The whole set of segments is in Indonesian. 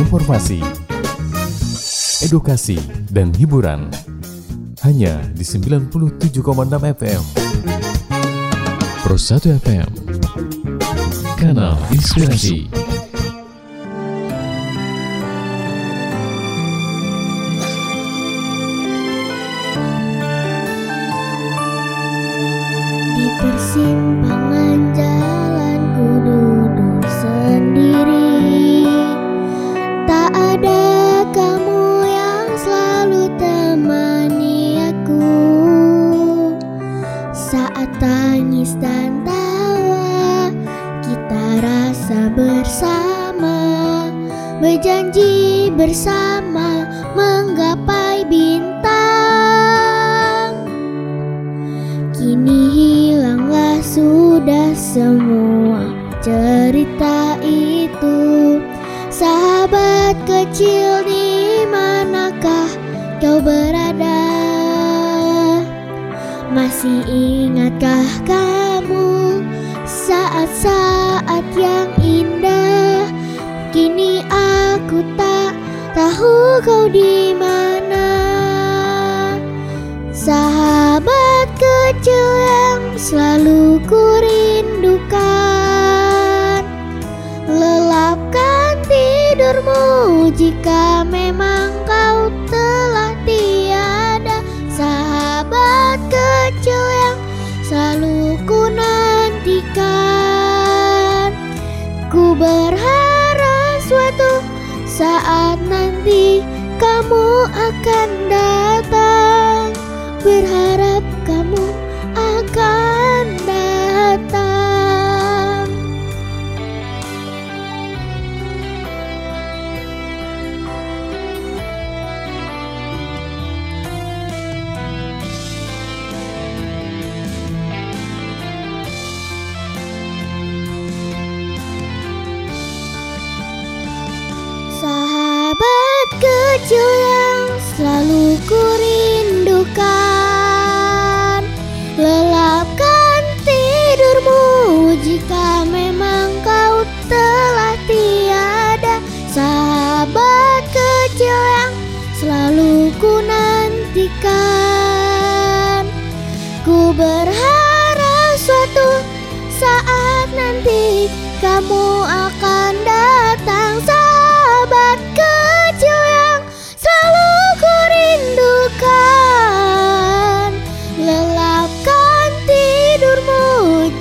informasi, edukasi, dan hiburan. Hanya di 97,6 FM. Pro 1 FM. Kanal Inspirasi. Di persimpangan jika memang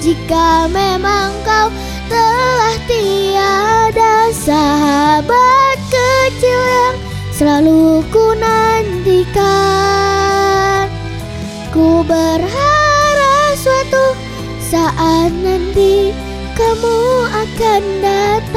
jika memang kau telah tiada Sahabat kecil yang selalu ku nantikan Ku berharap suatu saat nanti kamu akan datang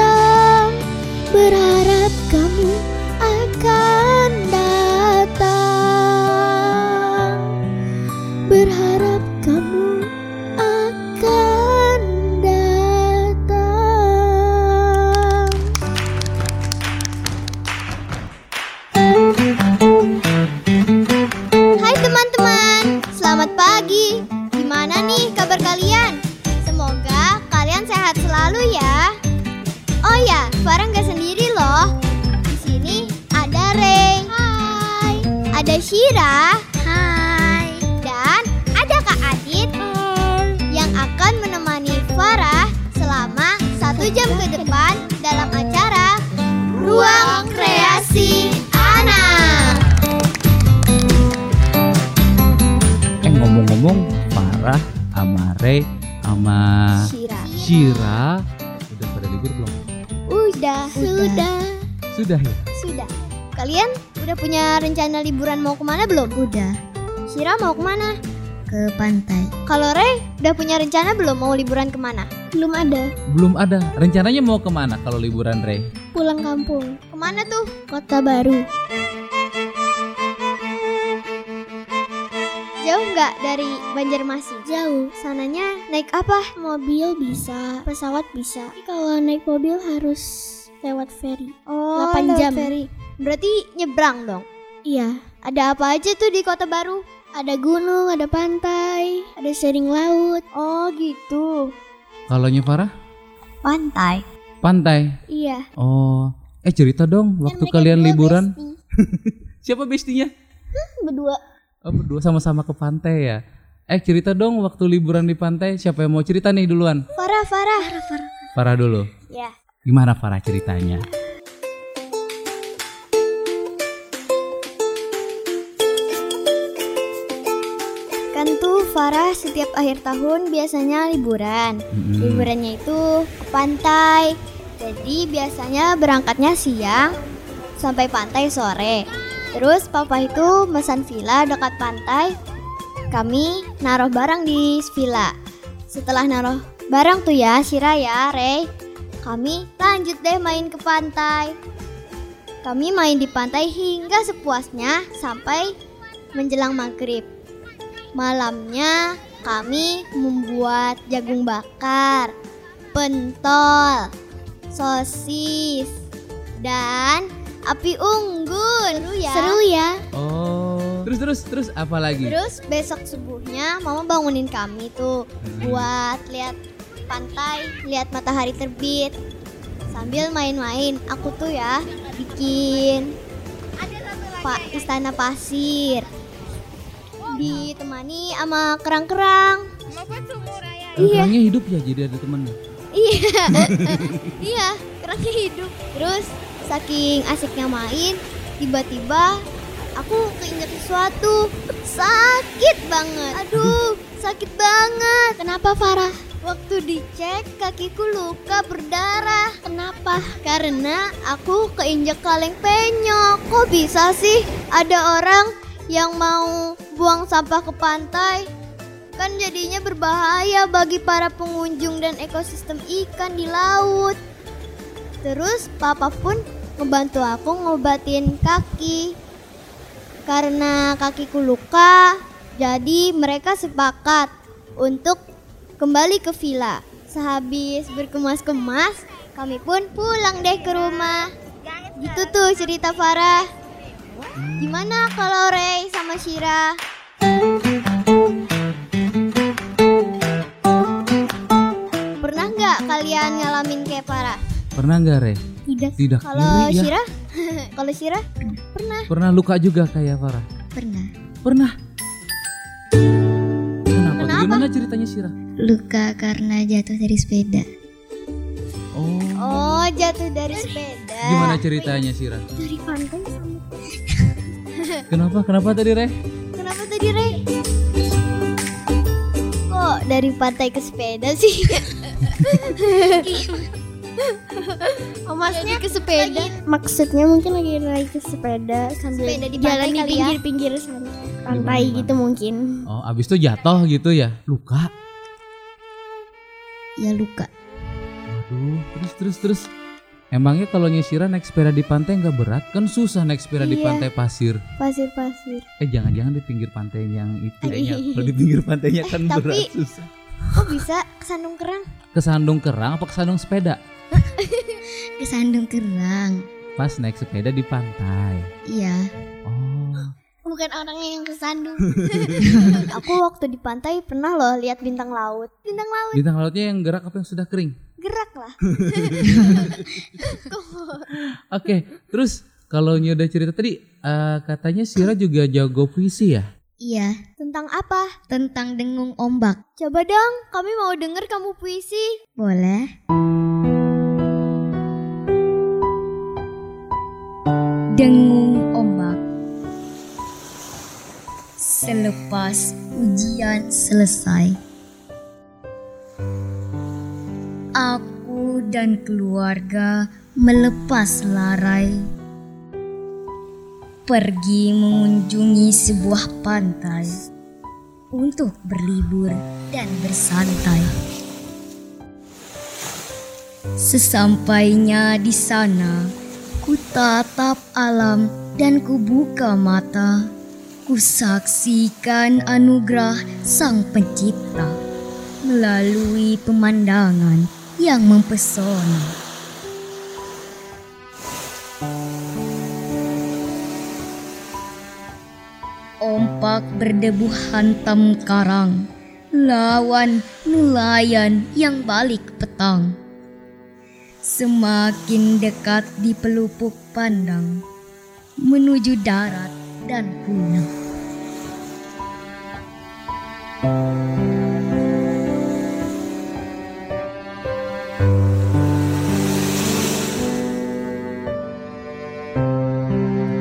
Sudah ya? sudah. Kalian udah punya rencana liburan mau ke mana belum? Udah. Shira mau ke mana? Ke pantai. Kalau Ray udah punya rencana belum mau liburan ke mana? Belum ada. Belum ada. Rencananya mau ke mana kalau liburan Ray? Pulang kampung. Ke mana tuh? Kota baru. Jauh nggak dari Banjarmasin? Jauh. Sananya naik apa? Mobil bisa, pesawat bisa. Tapi kalau naik mobil harus lewat ferry. Oh, 8 lewat jam. ferry. Berarti nyebrang dong. Iya, Ada apa aja tuh di Kota Baru? ada gunung, ada pantai, ada sering laut. Oh, gitu. Kalau Farah? Pantai. Pantai. Iya, Oh, Eh cerita dong waktu kalian liburan. bestie. Siapa bestinya? Berdua. Oh berdua sama-sama ke pantai ya. Eh cerita dong waktu liburan di pantai. Siapa yang mau cerita nih duluan? Farah, Farah. Farah, Farah. Farah dulu. Ya. Gimana Farah ceritanya? Kan tuh Farah setiap akhir tahun biasanya liburan. Mm-mm. Liburannya itu ke pantai. Jadi biasanya berangkatnya siang sampai pantai sore. Terus papa itu mesan villa dekat pantai. Kami naruh barang di villa. Setelah naruh barang tuh ya, Sira ya, Rey. Kami lanjut deh main ke pantai. Kami main di pantai hingga sepuasnya sampai menjelang maghrib. Malamnya kami membuat jagung bakar, pentol, sosis, dan api unggun. Seru ya? Seru ya. Oh. Terus terus terus apa lagi? Terus besok subuhnya mama bangunin kami tuh Hmm. buat lihat pantai, lihat matahari terbit. Sambil main-main, aku tuh ya bikin Pak istana pasir. Ditemani sama kerang-kerang. Iya. Orangnya hidup ya jadi ada temennya. Iya. iya, kerangnya hidup. Terus saking asiknya main, tiba-tiba aku keinget sesuatu. Sakit banget. Aduh, sakit banget. Kenapa Farah? Waktu dicek kakiku luka berdarah. Kenapa? Karena aku keinjek kaleng penyok. Kok bisa sih ada orang yang mau buang sampah ke pantai? Kan jadinya berbahaya bagi para pengunjung dan ekosistem ikan di laut. Terus papa pun ngebantu aku ngobatin kaki. Karena kakiku luka, jadi mereka sepakat untuk kembali ke villa. Sehabis berkemas-kemas, kami pun pulang deh ke rumah. Gitu tuh cerita Farah. Gimana kalau Ray sama Shira? Pernah nggak kalian ngalamin kayak Farah? Pernah nggak Re? Tidak. Tidak Kalau iri ya? Shira? kalau Shira? Pernah. Pernah luka juga kayak Farah? Pernah. Pernah. Ceritanya Sira? Luka karena jatuh dari sepeda. Oh. Oh, jatuh dari sepeda. Gimana ceritanya Sira? Dari pantai sama. Kenapa? Kenapa tadi Re? Kenapa tadi, Re? Kok dari pantai ke sepeda sih? oh, maksudnya ke sepeda? Maksudnya mungkin lagi naik ke sepeda sambil Sepeda di jalan di ya? pinggir-pinggir sana. Pantai gitu mungkin. Oh, abis itu jatuh gitu ya? Luka? Ya luka. Waduh, terus terus terus. Emangnya kalau nyisira naik sepeda di pantai nggak berat? Kan susah naik sepeda di Iya. pantai pasir. Pasir-pasir. Eh jangan-jangan di pinggir pantai yang itu kayaknya. Iya. Kalau di pinggir pantainya kan tapi- berat susah. Kok bisa kesandung kerang? Kesandung kerang apa kesandung sepeda? Kesandung kerang. Pas naik sepeda di pantai. Iya. Oh, Bukan orangnya yang kesandung. Aku waktu di pantai pernah loh lihat bintang laut. Bintang laut bintang lautnya yang gerak apa yang sudah kering? gerak lah. Oke, terus kalau Nyi udah cerita tadi eh, katanya Sira juga jago puisi ya? Iya. Tentang apa? Tentang dengung ombak. Coba dong, kami mau denger kamu puisi. Boleh? Dengung ombak. Selepas ujian selesai, aku dan keluarga melepas larai pergi mengunjungi sebuah pantai untuk berlibur dan bersantai. Sesampainya di sana, ku tatap alam dan ku buka mata. Ku saksikan anugerah Sang Pencipta melalui pemandangan yang mempesona. Ompak berdebu hantam karang, lawan nelayan yang balik petang. Semakin dekat di pelupuk pandang menuju darat dan punah.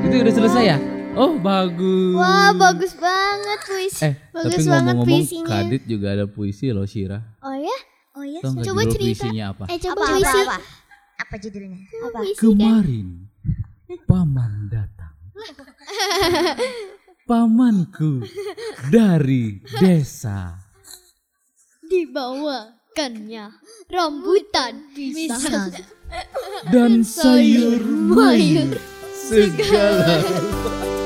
Itu udah selesai ya? Oh bagus. Wah, bagus banget puisi. Eh bagus tapi banget ngomong-ngomong puisinya. Kadit juga ada puisi loh Syira. Oh ya? Oh ya? Coba cerita. puisinya apa? Eh, coba Apa, puisi. apa, apa? Apa judulnya? Apa? Kemarin paman datang. Pamanku dari desa. Dibawakannya rambutan pisang. dan sayur mayur segala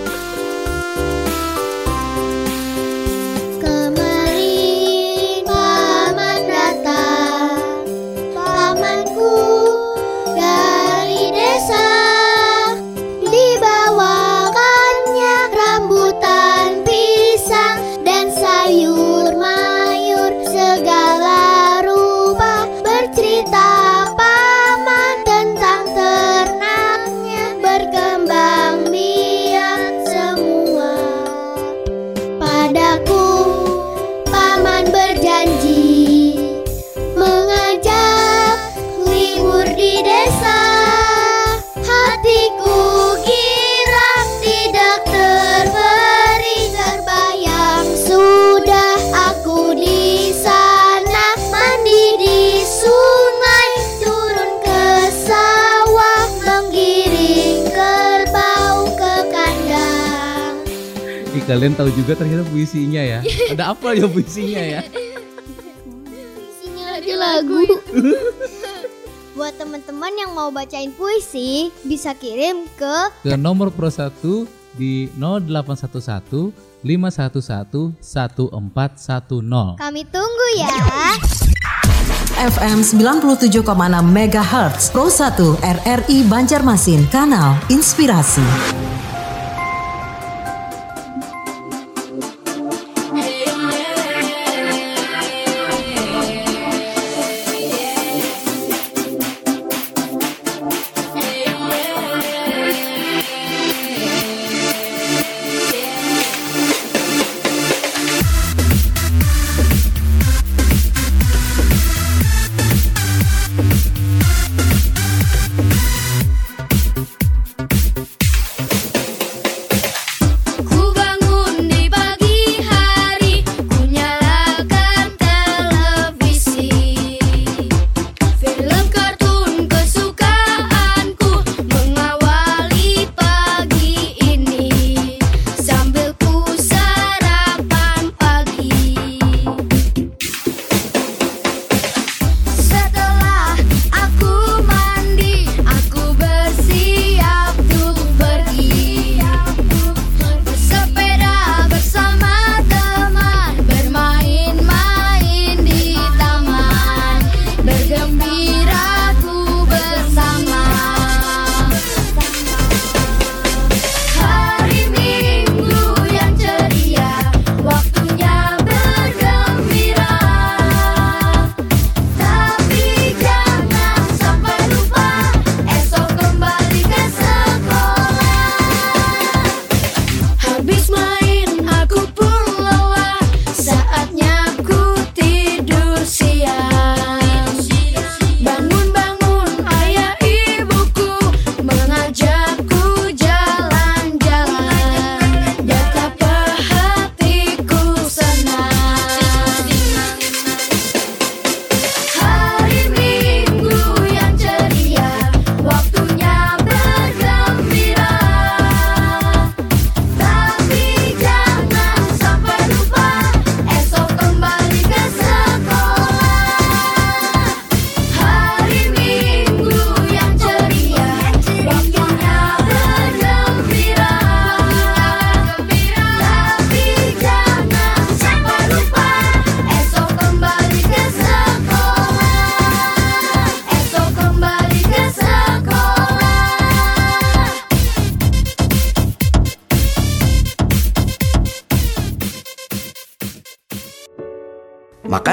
kalian tahu juga ternyata puisinya ya. Ada apa ya puisinya ya? Isinya aja lagu. Buat teman-teman yang mau bacain puisi, bisa kirim ke Ke nomor Pro 1 di 0811 511 1410. kami tunggu ya. FM 97,6 MHz Pro 1 RRI Banjarmasin Kanal Inspirasi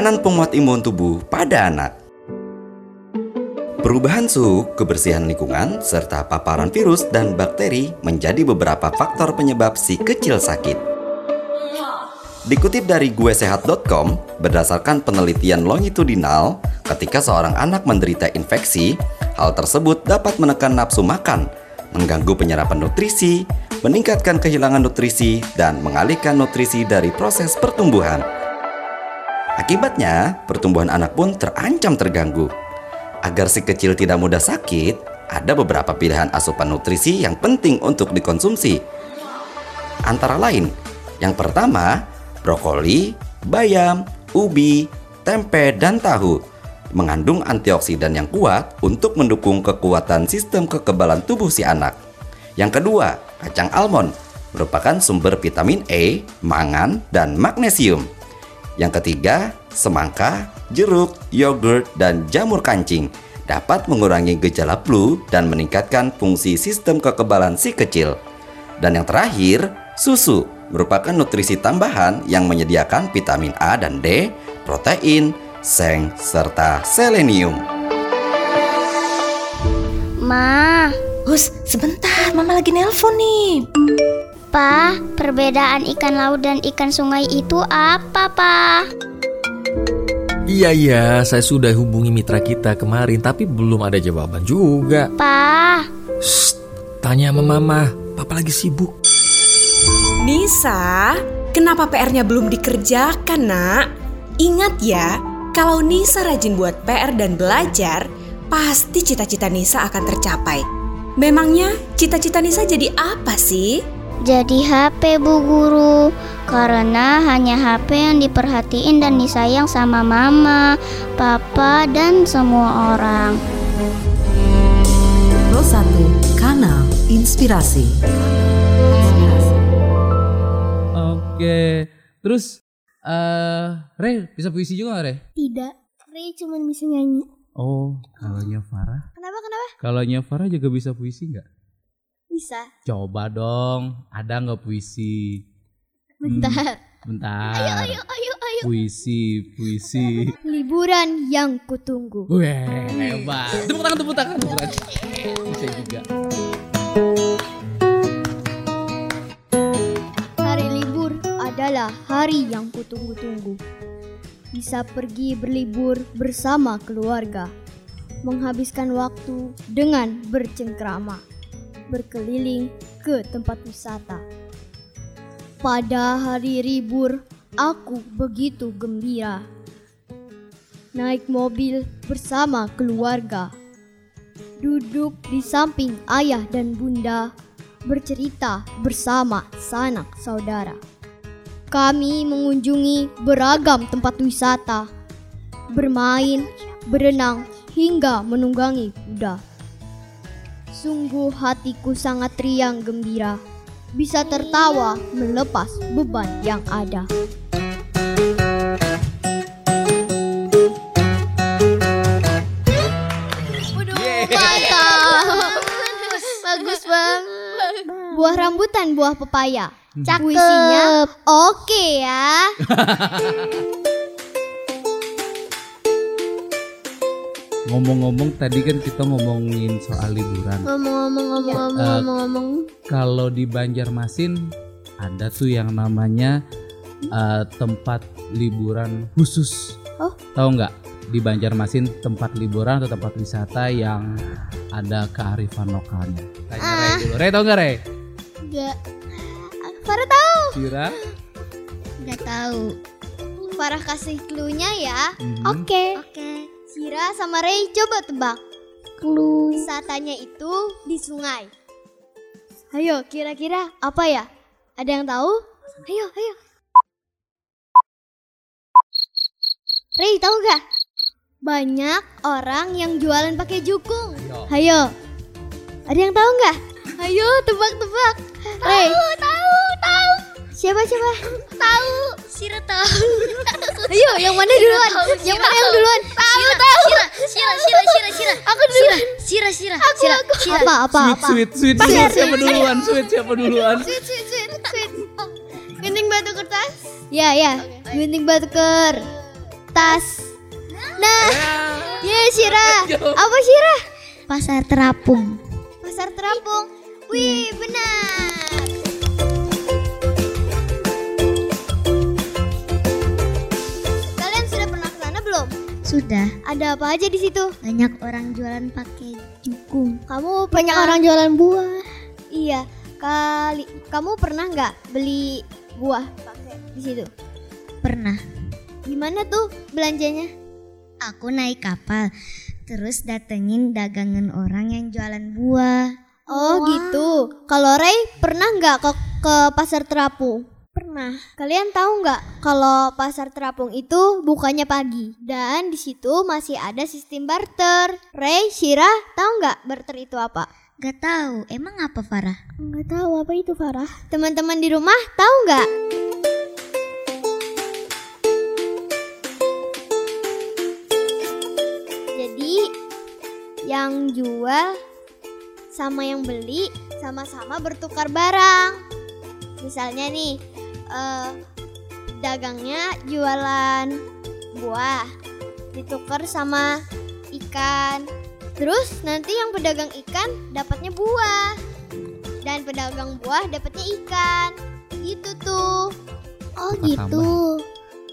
Makanan penguat imun tubuh pada anak. Perubahan suhu, kebersihan lingkungan, serta paparan virus dan bakteri menjadi beberapa faktor penyebab si kecil sakit. Dikutip dari guesehat.com, berdasarkan penelitian longitudinal, ketika seorang anak menderita infeksi, hal tersebut dapat menekan nafsu makan, mengganggu penyerapan nutrisi, meningkatkan kehilangan nutrisi, dan mengalihkan nutrisi dari proses pertumbuhan. Akibatnya, pertumbuhan anak pun terancam terganggu. Agar si kecil tidak mudah sakit, ada beberapa pilihan asupan nutrisi yang penting untuk dikonsumsi. Antara lain, yang pertama, brokoli, bayam, ubi, tempe, dan tahu mengandung antioksidan yang kuat untuk mendukung kekuatan sistem kekebalan tubuh si anak. Yang kedua, kacang almond merupakan sumber vitamin E, mangan, dan magnesium. Yang ketiga, semangka, jeruk, yogurt, dan jamur kancing dapat mengurangi gejala flu dan meningkatkan fungsi sistem kekebalan si kecil. Dan yang terakhir, susu merupakan nutrisi tambahan yang menyediakan vitamin A dan D, protein, seng, serta selenium. Ma, Hus, sebentar, Mama lagi nelpon nih. Pa, perbedaan ikan laut dan ikan sungai itu apa, Pa? Iya iya, saya sudah hubungi mitra kita kemarin tapi belum ada jawaban juga. Pa, Shh, tanya sama mama, papa lagi sibuk. Nisa, kenapa PR-nya belum dikerjakan, Nak? Ingat ya, kalau Nisa rajin buat PR dan belajar, pasti cita-cita Nisa akan tercapai. Memangnya cita-cita Nisa jadi apa sih? Jadi HP Bu Guru Karena hanya HP yang diperhatiin dan disayang sama mama, papa, dan semua orang Pro 1 Kanal Inspirasi. Oke. Terus eh Re bisa puisi juga gak Re? Tidak, Ray cuma bisa nyanyi Oh, kalau Farah. Kenapa kenapa? Kalau Farah juga bisa puisi nggak? Bisa. Coba dong, ada nggak puisi? Bentar. Bentar. Ayo ayo ayo ayo. Puisi, puisi. Liburan yang kutunggu. Weh, hebat. Tepuk tangan, tepuk tangan, tepuk tangan. Bisa juga. Hari libur adalah hari yang kutunggu-tunggu. Bisa pergi berlibur bersama keluarga. Menghabiskan waktu dengan bercengkrama. Berkeliling ke tempat wisata. Pada hari libur, aku begitu gembira. Naik mobil bersama keluarga. Duduk di samping ayah dan bunda bercerita bersama sanak saudara. Kami mengunjungi beragam tempat wisata, bermain, berenang, hingga menunggangi kuda. Sungguh hatiku sangat riang gembira, bisa tertawa melepas beban yang ada. Mantap. Bagus banget. Buah rambutan, buah pepaya. Puisinya oke ya. Ngomong-ngomong tadi kan kita ngomongin soal liburan. Ngomong-ngomong, ngomong-ngomong, Eh, ngomong-ngomong. Kalau di Banjarmasin ada tuh yang namanya eh, tempat liburan khusus. Oh. Tahu nggak? Di Banjarmasin tempat liburan atau tempat wisata yang ada kearifan lokalnya. Tanya Ah. Ray dulu. Ray tahu nggak Ray? Enggak. Farah tahu. Kira? Enggak tahu. Farah kasih clue-nya ya. Mhm. Oke. Oke. Sira sama Ray coba tebak. Clue. Wisatanya itu di sungai. Ayo, kira-kira apa ya? Ada yang tahu? Ayo, ayo. Ray, tahu gak? Banyak orang yang jualan pakai jukung. Ayo. Ada yang tahu nggak? Ayo, tebak-tebak. Ray. Tahu, tahu, tahu. Siapa siapa? Tahu. Sira tahu. Ayo, yang mana duluan? yang mana yang duluan? Tahu, tahu. Sira, Sira, Sira, Sira, Sira. Aku duluan. Sira, Sira, Aku, Sira, aku. Sira. Apa, apa, Sweet, apa? sweet, sweet, sweet. ya, Siapa sweet. duluan? Sweet, siapa duluan? Sweet, sweet, sweet, sweet. Gunting batu kertas? Ya, ya. Gunting batu kertas. Nah, ya Syira. Apa Syira? Pasar terapung. Pasar terapung. Wih, benar. Sudah. Ada apa aja di situ? Banyak orang jualan pakai jukung. Kamu Banyak pernah- orang jualan buah. Iya, kali kamu pernah nggak beli buah pakai di situ? Pernah. Gimana tuh belanjanya? Aku naik kapal. Terus datengin dagangan orang yang jualan buah. Oh gitu. Kalau Ray pernah nggak ke ke pasar terapung? Pernah. Kalian tahu nggak kalau pasar terapung itu bukanya pagi dan di situ masih ada sistem barter. Ray, Shira, tahu nggak barter itu apa? Gak tahu. Emang apa Farah? Nggak tahu apa itu Farah. Teman-teman di rumah tahu nggak? Jadi yang jual sama yang beli sama-sama bertukar barang. Misalnya nih, eh, dagangnya jualan buah, ditukar sama ikan. Terus nanti yang pedagang ikan dapatnya buah, dan pedagang buah dapatnya ikan. Gitu tuh. Oh Tambah. gitu.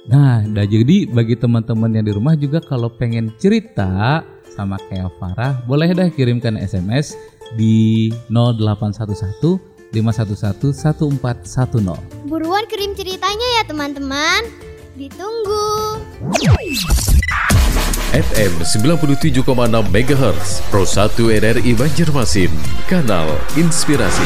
Nah, dah jadi bagi teman-teman yang di rumah juga kalau pengen cerita sama kayak Farah, boleh dah kirimkan SMS di 0811 511 1410. Buruan kirim ceritanya ya teman-teman. Ditunggu. FM 97,6 MHz Pro 1 RRI Banjarmasin Kanal Inspirasi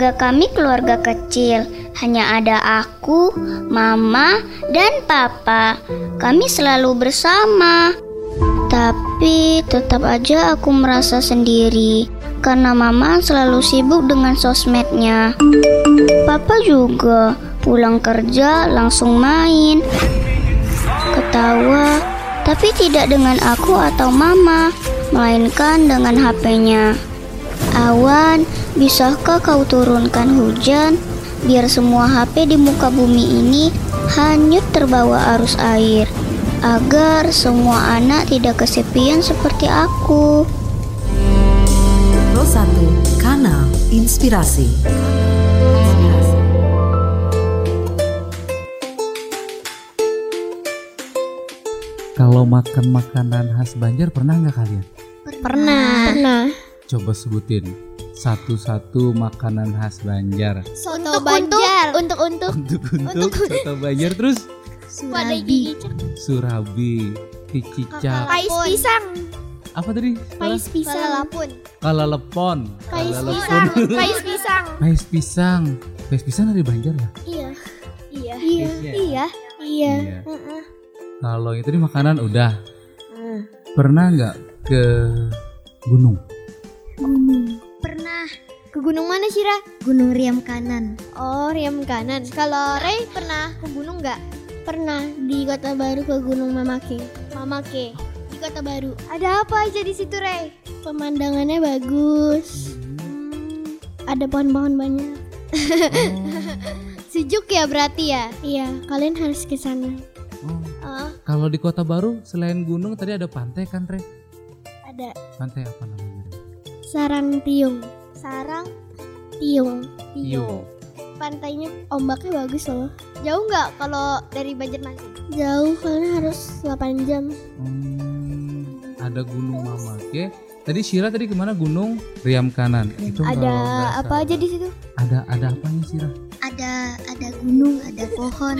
Keluarga kami keluarga kecil, hanya ada aku, mama, dan papa. Kami selalu bersama. Tapi tetap aja aku merasa sendiri karena mama selalu sibuk dengan sosmednya. Papa juga pulang kerja langsung main, ketawa, tapi tidak dengan aku atau mama, melainkan dengan HP-nya. Awan, bisakah kau turunkan hujan biar semua HP di muka bumi ini hanyut terbawa arus air agar semua anak tidak kesepian seperti aku. Pro 1 Kanal Inspirasi. Kalau makan makanan khas Banjar pernah nggak kalian? Pernah. Pernah. Coba sebutin satu-satu makanan khas Banjar. Soto Banjar. Untuk untuk Untuk untuk soto Banjar terus Surabi. surabi, kicicak, Pais pisang. apa tadi? Pais pisang. Lapun. Kalalepon. Pais Kalalepon. pisang. Pais pisang. Pais pisang. Pais pisang dari Banjar ya? Iya. Iya. Iya. Iya. Iya. Iya. Iya. Kalau itu di makanan udah. Pernah nggak ke gunung? Gunung. Pernah. Ke gunung mana Syira? Gunung Riam Kanan. Oh, Riam kanan. Kalau Ray pernah ke gunung nggak? Pernah di Kota Baru ke Gunung Mamake. Mamake. Di Kota Baru. Ada apa aja di situ, Ray? Pemandangannya bagus. Hmm, ada pohon-pohon banyak. Sejuk ya berarti ya? Iya, kalian harus ke sana. Oh. Oh, Kalau di Kota Baru selain gunung tadi ada pantai kan, Re? ada Pantai apa namanya? Sarang Tiung. Sarang Tiung. Iyo. Pantainya ombaknya bagus loh. Jauh nggak kalau dari Banjarmasin? Jauh, karena harus 8 jam. Hmm, ada Gunung Mamake. Tadi Syira tadi ke mana? Gunung Riam Kanan. Itu Ada apa aja di situ? Ada ada apanya Syira? Ada ada gunung, ada pohon.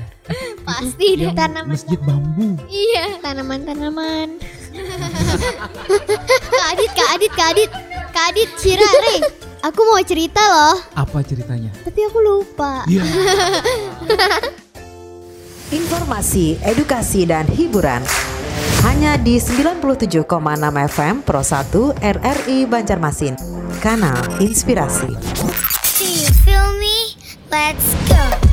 Pasti deh Yang tanaman. Masjid bambu. Iya, tanaman-tanaman. Kak Adit, Kak Adit, Kak Adit. Kak Adit, Cira, Rey. Aku mau cerita loh, Apa ceritanya? tapi aku lupa. Iya. Informasi, edukasi, dan hiburan hanya di 97,6 FM Pro 1 RRI Banjarmasin. Kanal Inspirasi. Do you feel me? Let's go.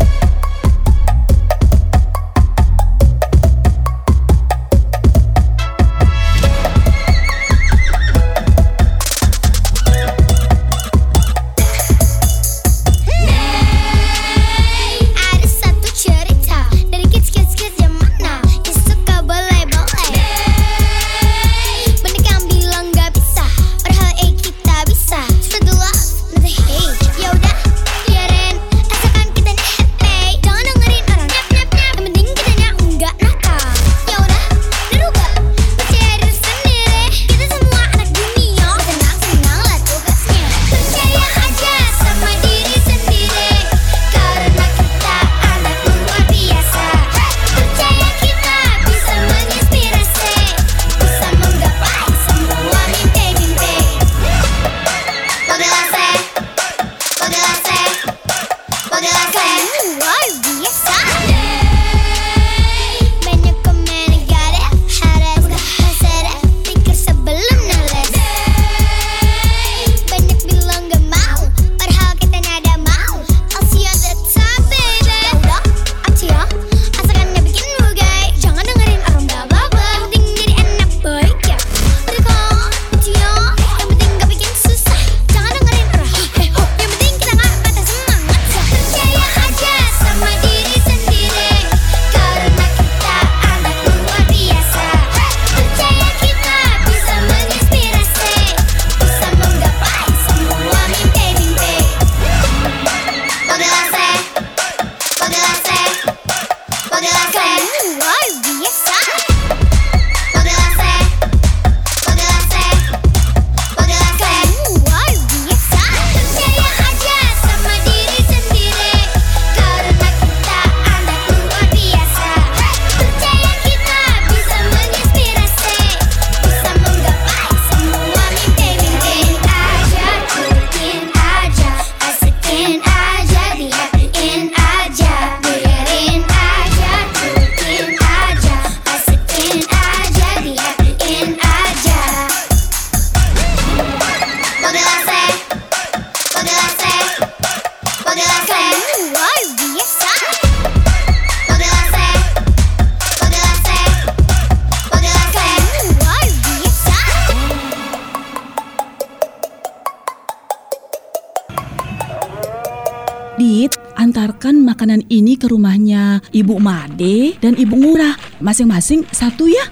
Ibu Made dan Ibu Ngurah. Masing-masing satu ya.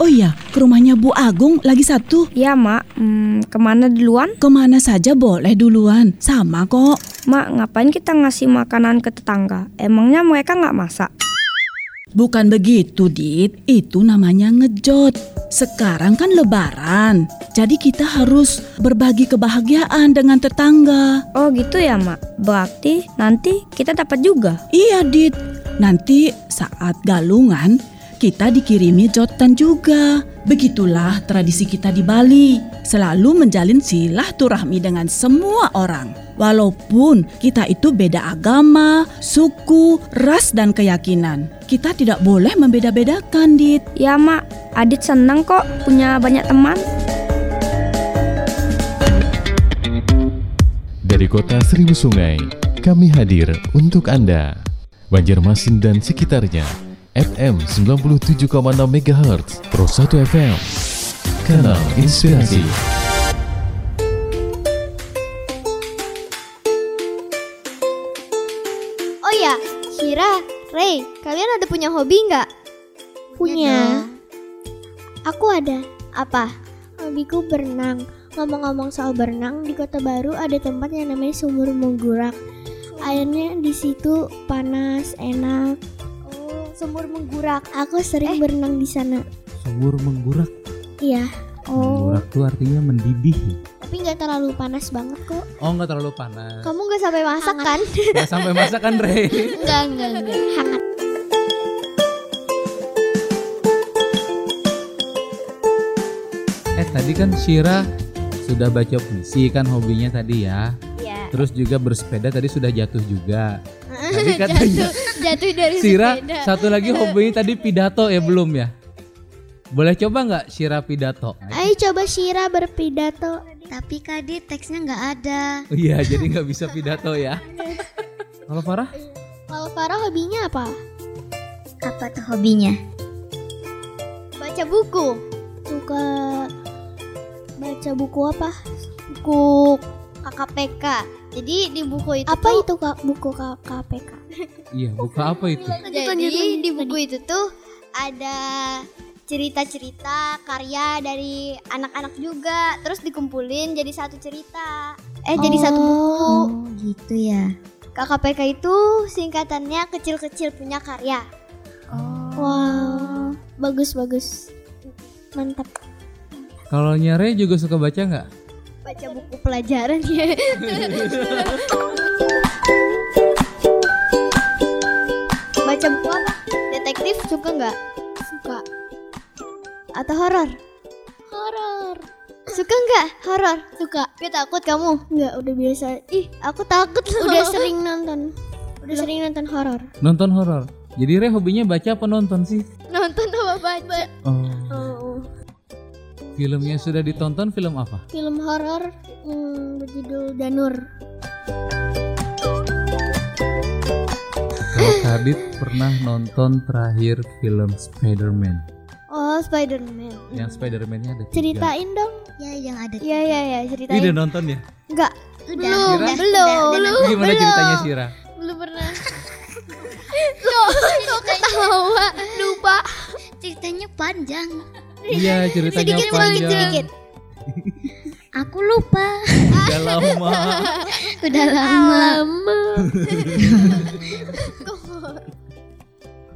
Oh iya, ke rumahnya Bu Agung lagi satu. Ya, Mak. Hmm, ke mana duluan? Ke mana saja boleh duluan. Sama kok. Mak, ngapain kita ngasih makanan ke tetangga? Emangnya mereka nggak masak? Bukan begitu, Dit. Itu namanya ngejot. Sekarang kan lebaran. Jadi kita harus berbagi kebahagiaan dengan tetangga. Oh gitu ya, Mak. Berarti nanti kita dapat juga. Iya, Dit. Nanti saat galungan kita dikirimi jotan juga. Begitulah tradisi kita di Bali, selalu menjalin silaturahmi dengan semua orang. Walaupun kita itu beda agama, suku, ras dan keyakinan. Kita tidak boleh membeda-bedakan, Dit. Ya, Mak. Adit senang kok punya banyak teman. Dari kota Seribu Sungai, kami hadir untuk Anda. Banjarmasin dan sekitarnya, FM 97,6 MHz, Pro 1 FM, Kanal Inspirasi. Oh ya, Shira, Ray, kalian ada punya hobi nggak? Punya. Aku ada. Apa? Hobiku berenang. Ngomong-ngomong soal berenang, di Kota Baru ada tempat yang namanya Sumur Menggurak. Airnya di situ panas, enak. Oh, sumur menggurak. Aku sering berenang di sana. Sumur menggurak. Iya. Menggurak tuh artinya mendidih. Tapi nggak terlalu panas banget kok. Oh nggak terlalu panas. Kamu nggak sampai masak kan? Nggak sampai masak kan Rey? Enggak, enggak, enggak. Hangat. Eh tadi kan Shira sudah baca puisi kan hobinya tadi ya. Terus juga bersepeda tadi sudah jatuh juga. Tadi katanya jatuh, jatuh dari Shira sepeda. satu lagi hobinya tadi pidato ya belum ya? Boleh coba nggak Shira pidato? Ayo coba Shira berpidato. Tapi Kadit teksnya nggak ada. Oh iya jadi nggak bisa pidato ya. Kalau Farah? Kalau Farah hobinya apa? Apa tuh hobinya? Baca buku. Suka baca buku apa? Buku KKPK. Jadi di buku itu Apa tuh- itu kak buku KKPK? Iya buka apa itu? Jadi di buku itu tuh ada cerita-cerita karya dari anak-anak juga terus dikumpulin jadi satu cerita eh jadi satu buku Oh gitu ya. KKPK itu singkatannya kecil-kecil punya karya Wow, bagus bagus. Mantap. Kalau nyare juga suka baca nggak? Baca buku pelajaran ya baca buku apa detektif suka nggak Suka. atau horor Horor. suka nggak horor Suka. Gak takut kamu Enggak, udah biasa. ih aku takut loh Udah sering nonton. Udah sering nonton horor. Nonton horor. Jadi Re hobinya baca apa nonton sih? nonton apa baca Oh, Oh, filmnya sudah ditonton film apa? film horor hmm, berjudul Danur. Kalau Kadit pernah nonton terakhir film Spider-Man. oh Spiderman Yang Spider-Man-nya ada tiga. Ceritain dong. Ya yang ada. Iya iya iya ceritain udah nonton ya? Enggak Udah, belum udah, belum belum Gimana belum. ceritanya Sira? belum pernah kok kok ketawa lupa Ceritanya panjang. Iya ceritanya sedikit panjang. sedikit Aku lupa. Udah lama. Udah lama.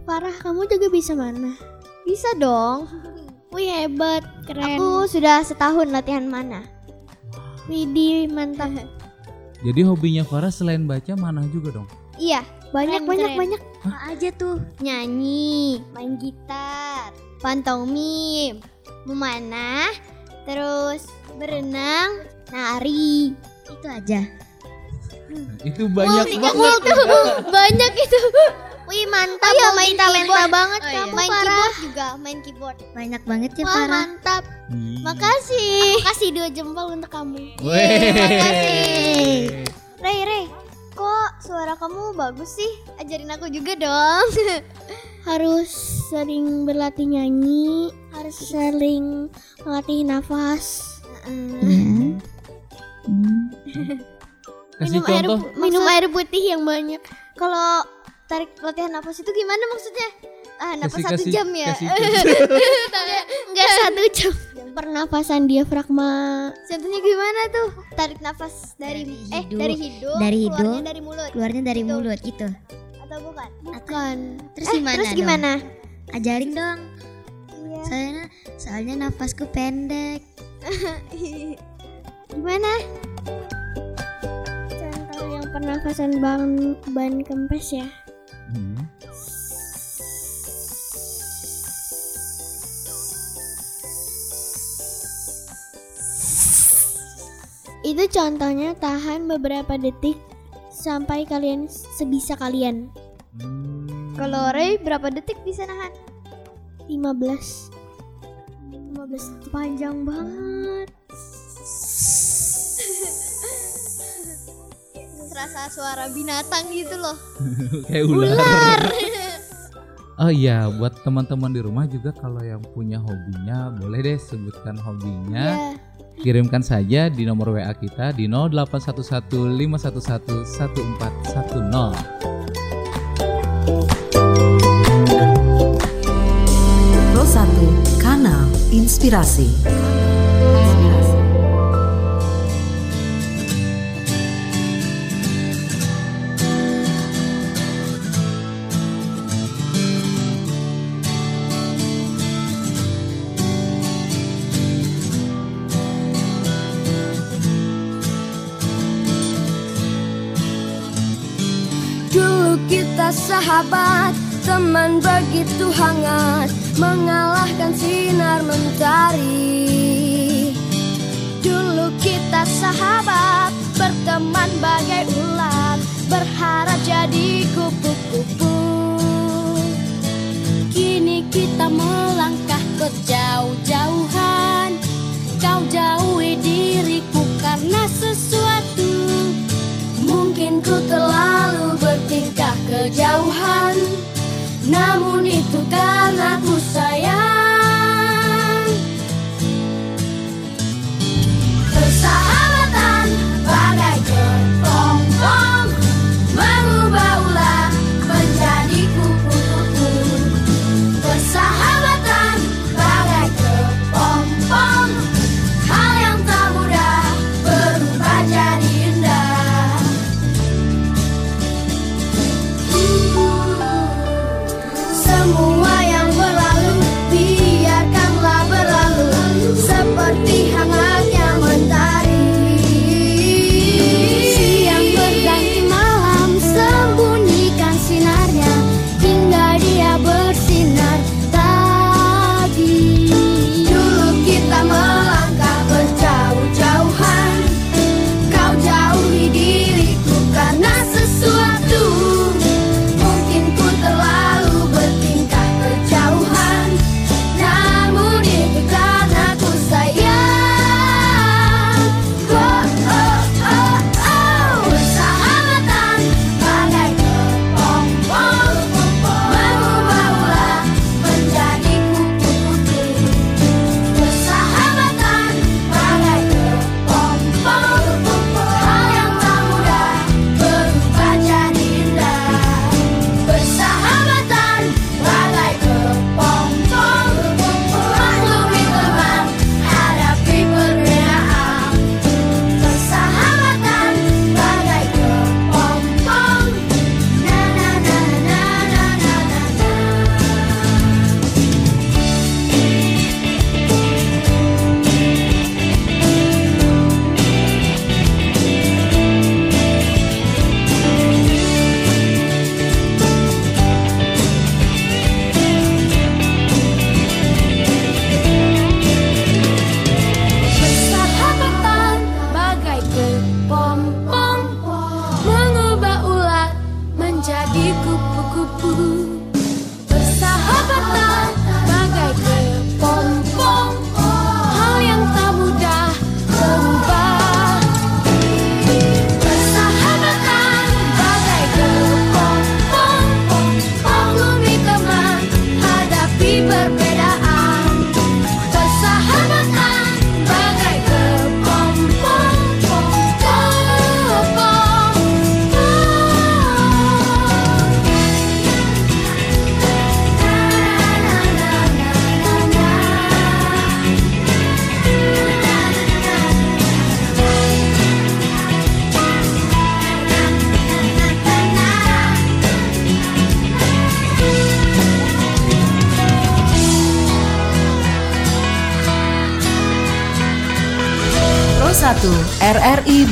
Farah, kamu juga bisa mana? bisa dong Wih hebat, keren. aku sudah setahun latihan mana Widih, mantap. Jadi hobinya Farah selain baca mana juga dong? iya banyak Keren, banyak keren. banyak Apa aja tuh? nyanyi main gitar pantomim memanah terus berenang nari Itu aja. Itu banyak Multi- banget. multi- banyak itu Wih mantap, Oh iya, main main talenta keyboard. banget Oh iya. kamu main Farah. keyboard juga main keyboard Banyak banget ya Wah Farah. mantap. Ih. Makasih. Aku kasih dua jempol untuk kamu. Makasih. Rey Rey kok suara kamu bagus sih ajarin aku juga dong Harus sering berlatih nyanyi, harus sering melatih nafas. Hmm. Minum air contoh. minum air putih yang banyak. Kalau tarik latihan nafas itu gimana maksudnya? Ah, nafas Kasih- satu kasih- jam ya? kasih tips. Enggak satu jam. Pernafasan diafragma. Contohnya gimana tuh? Tarik nafas dari, eh hidung. dari hidung, Dari keluarnya hidung, dari mulut. keluarnya dari Gitu. mulut gitu. Atau bukan? Bukan. Terus Eh, gimana? Terus dong? gimana? Ajarin dong. Iya. Soalnya soalnya nafasku pendek. Gimana? Contoh yang pernafasan ban ban kempes ya. Hmm. Itu contohnya tahan beberapa detik sampai kalian sebisa kalian. Kalau Ray berapa detik bisa nahan? 15 15 panjang banget. Serasa suara binatang gitu loh. Kayak ular. Ular. Oh iya, buat teman-teman di rumah juga kalau yang punya hobinya boleh deh sebutkan hobinya. Kirimkan saja di nomor WA kita di 081151111410. Pro 1 Kanal Inspirasi. Sahabat, teman begitu hangat Mengalahkan sinar mentari. Dulu kita sahabat, berteman bagai ulat Berharap jadi kupu-kupu. Kini kita melangkah ke jauh-jauhan. Kau jauhi diriku karena sesuatu. Mungkin ku terlalu kejauhan. Namun itu karena ku sayang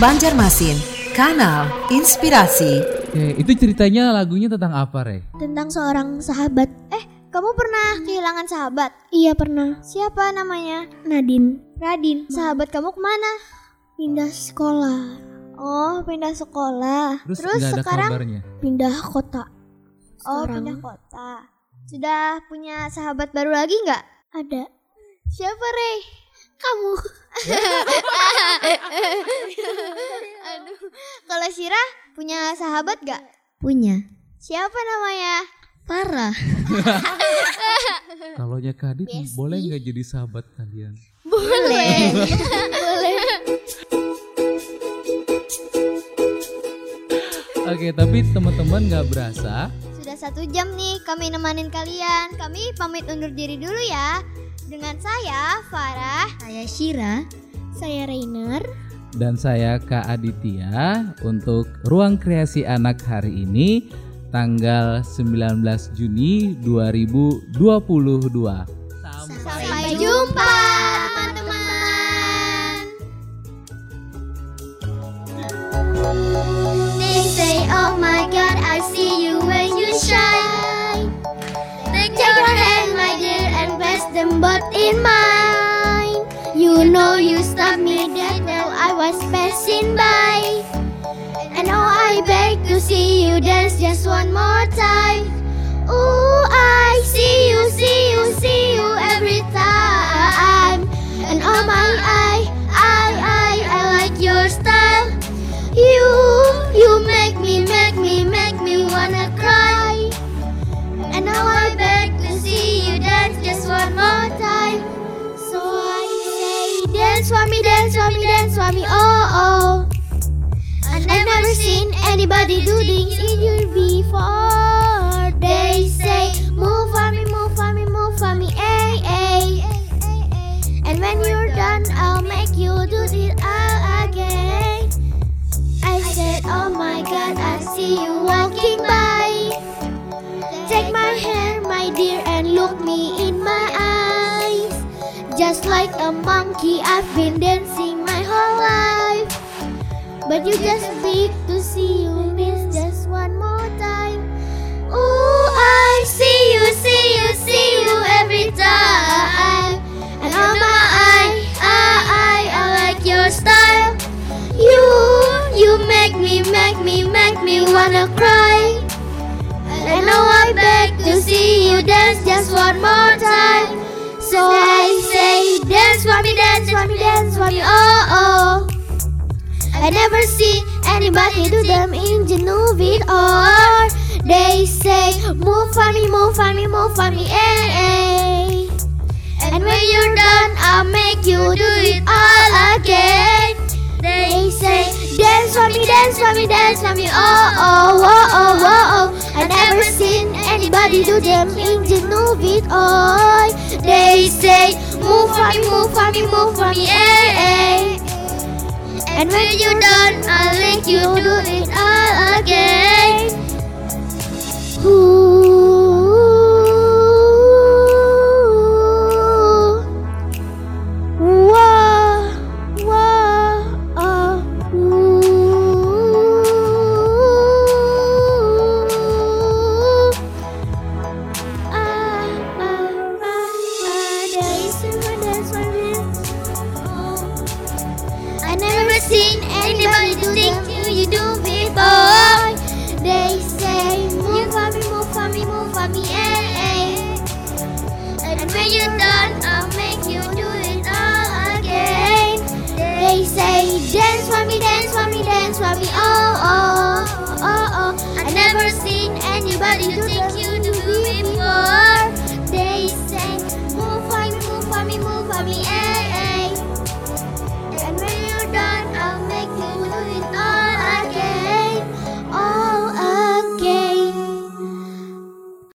Banjarmasin, Kanal Inspirasi. Oke, itu ceritanya lagunya tentang apa, Re? Tentang seorang sahabat. Eh, kamu pernah kehilangan sahabat? Iya pernah. Siapa namanya? Nadine. Radin. Sahabat kamu ke mana? Pindah sekolah. Oh, pindah sekolah. Terus, ada sekarang kabarnya. Pindah kota. Oh, Sekarang. pindah kota. Sudah punya sahabat baru lagi nggak? Ada. Siapa, Rey? Kamu. Aduh. Kalau Syira punya sahabat gak? Punya. Siapa namanya? Parah. Kalau Kadit Besti. boleh nggak jadi sahabat kalian? Boleh. Boleh. Oke, tapi teman-teman nggak berasa Sudah satu jam nih kami nemanin kalian. Kami pamit undur diri dulu ya. Dengan saya, Farah. Saya Shira. Saya Rainer. dan saya Kak Aditya untuk Ruang Kreasi Anak hari ini tanggal 19 Juni 2022. Sampai jumpa, teman-teman. They say, Oh my God, I see you when you shine. Take your hand, them both in mine. You know you stopped me dead while I was passing by. And now I beg to see you dance just one more time. Ooh, me, dance me, oh oh. I've never seen anybody do things in here before. They say, move for me, move for me, move for me, ay, ay. And when you're done, I'll make you do it all again. I said, oh my god, I see you walking by. Take my hand, my dear, and look me in my eyes. Just like a monkey, I've been dancing life. But you just need to see you miss just one more time. Ooh, I see you, see you, see you every time. And oh my, I, I, I, I like your style. You, you make me, make me, make me wanna cry. And now I beg to see you dance just one more time. So I say, dance for me, dance for me, dance for me, oh oh. I never see anybody do them in Genovese or they say move for me, move for me, move for me, eh, eh. And when you're done, I'll make you do it all again. They say dance for me, dance for me, dance for me, oh oh, oh oh, oh oh. I never seen anybody do them in Genovese or they say move for me, move for me, move for me, eh, eh. And when you're done, I'll make you do it all again. Ooh.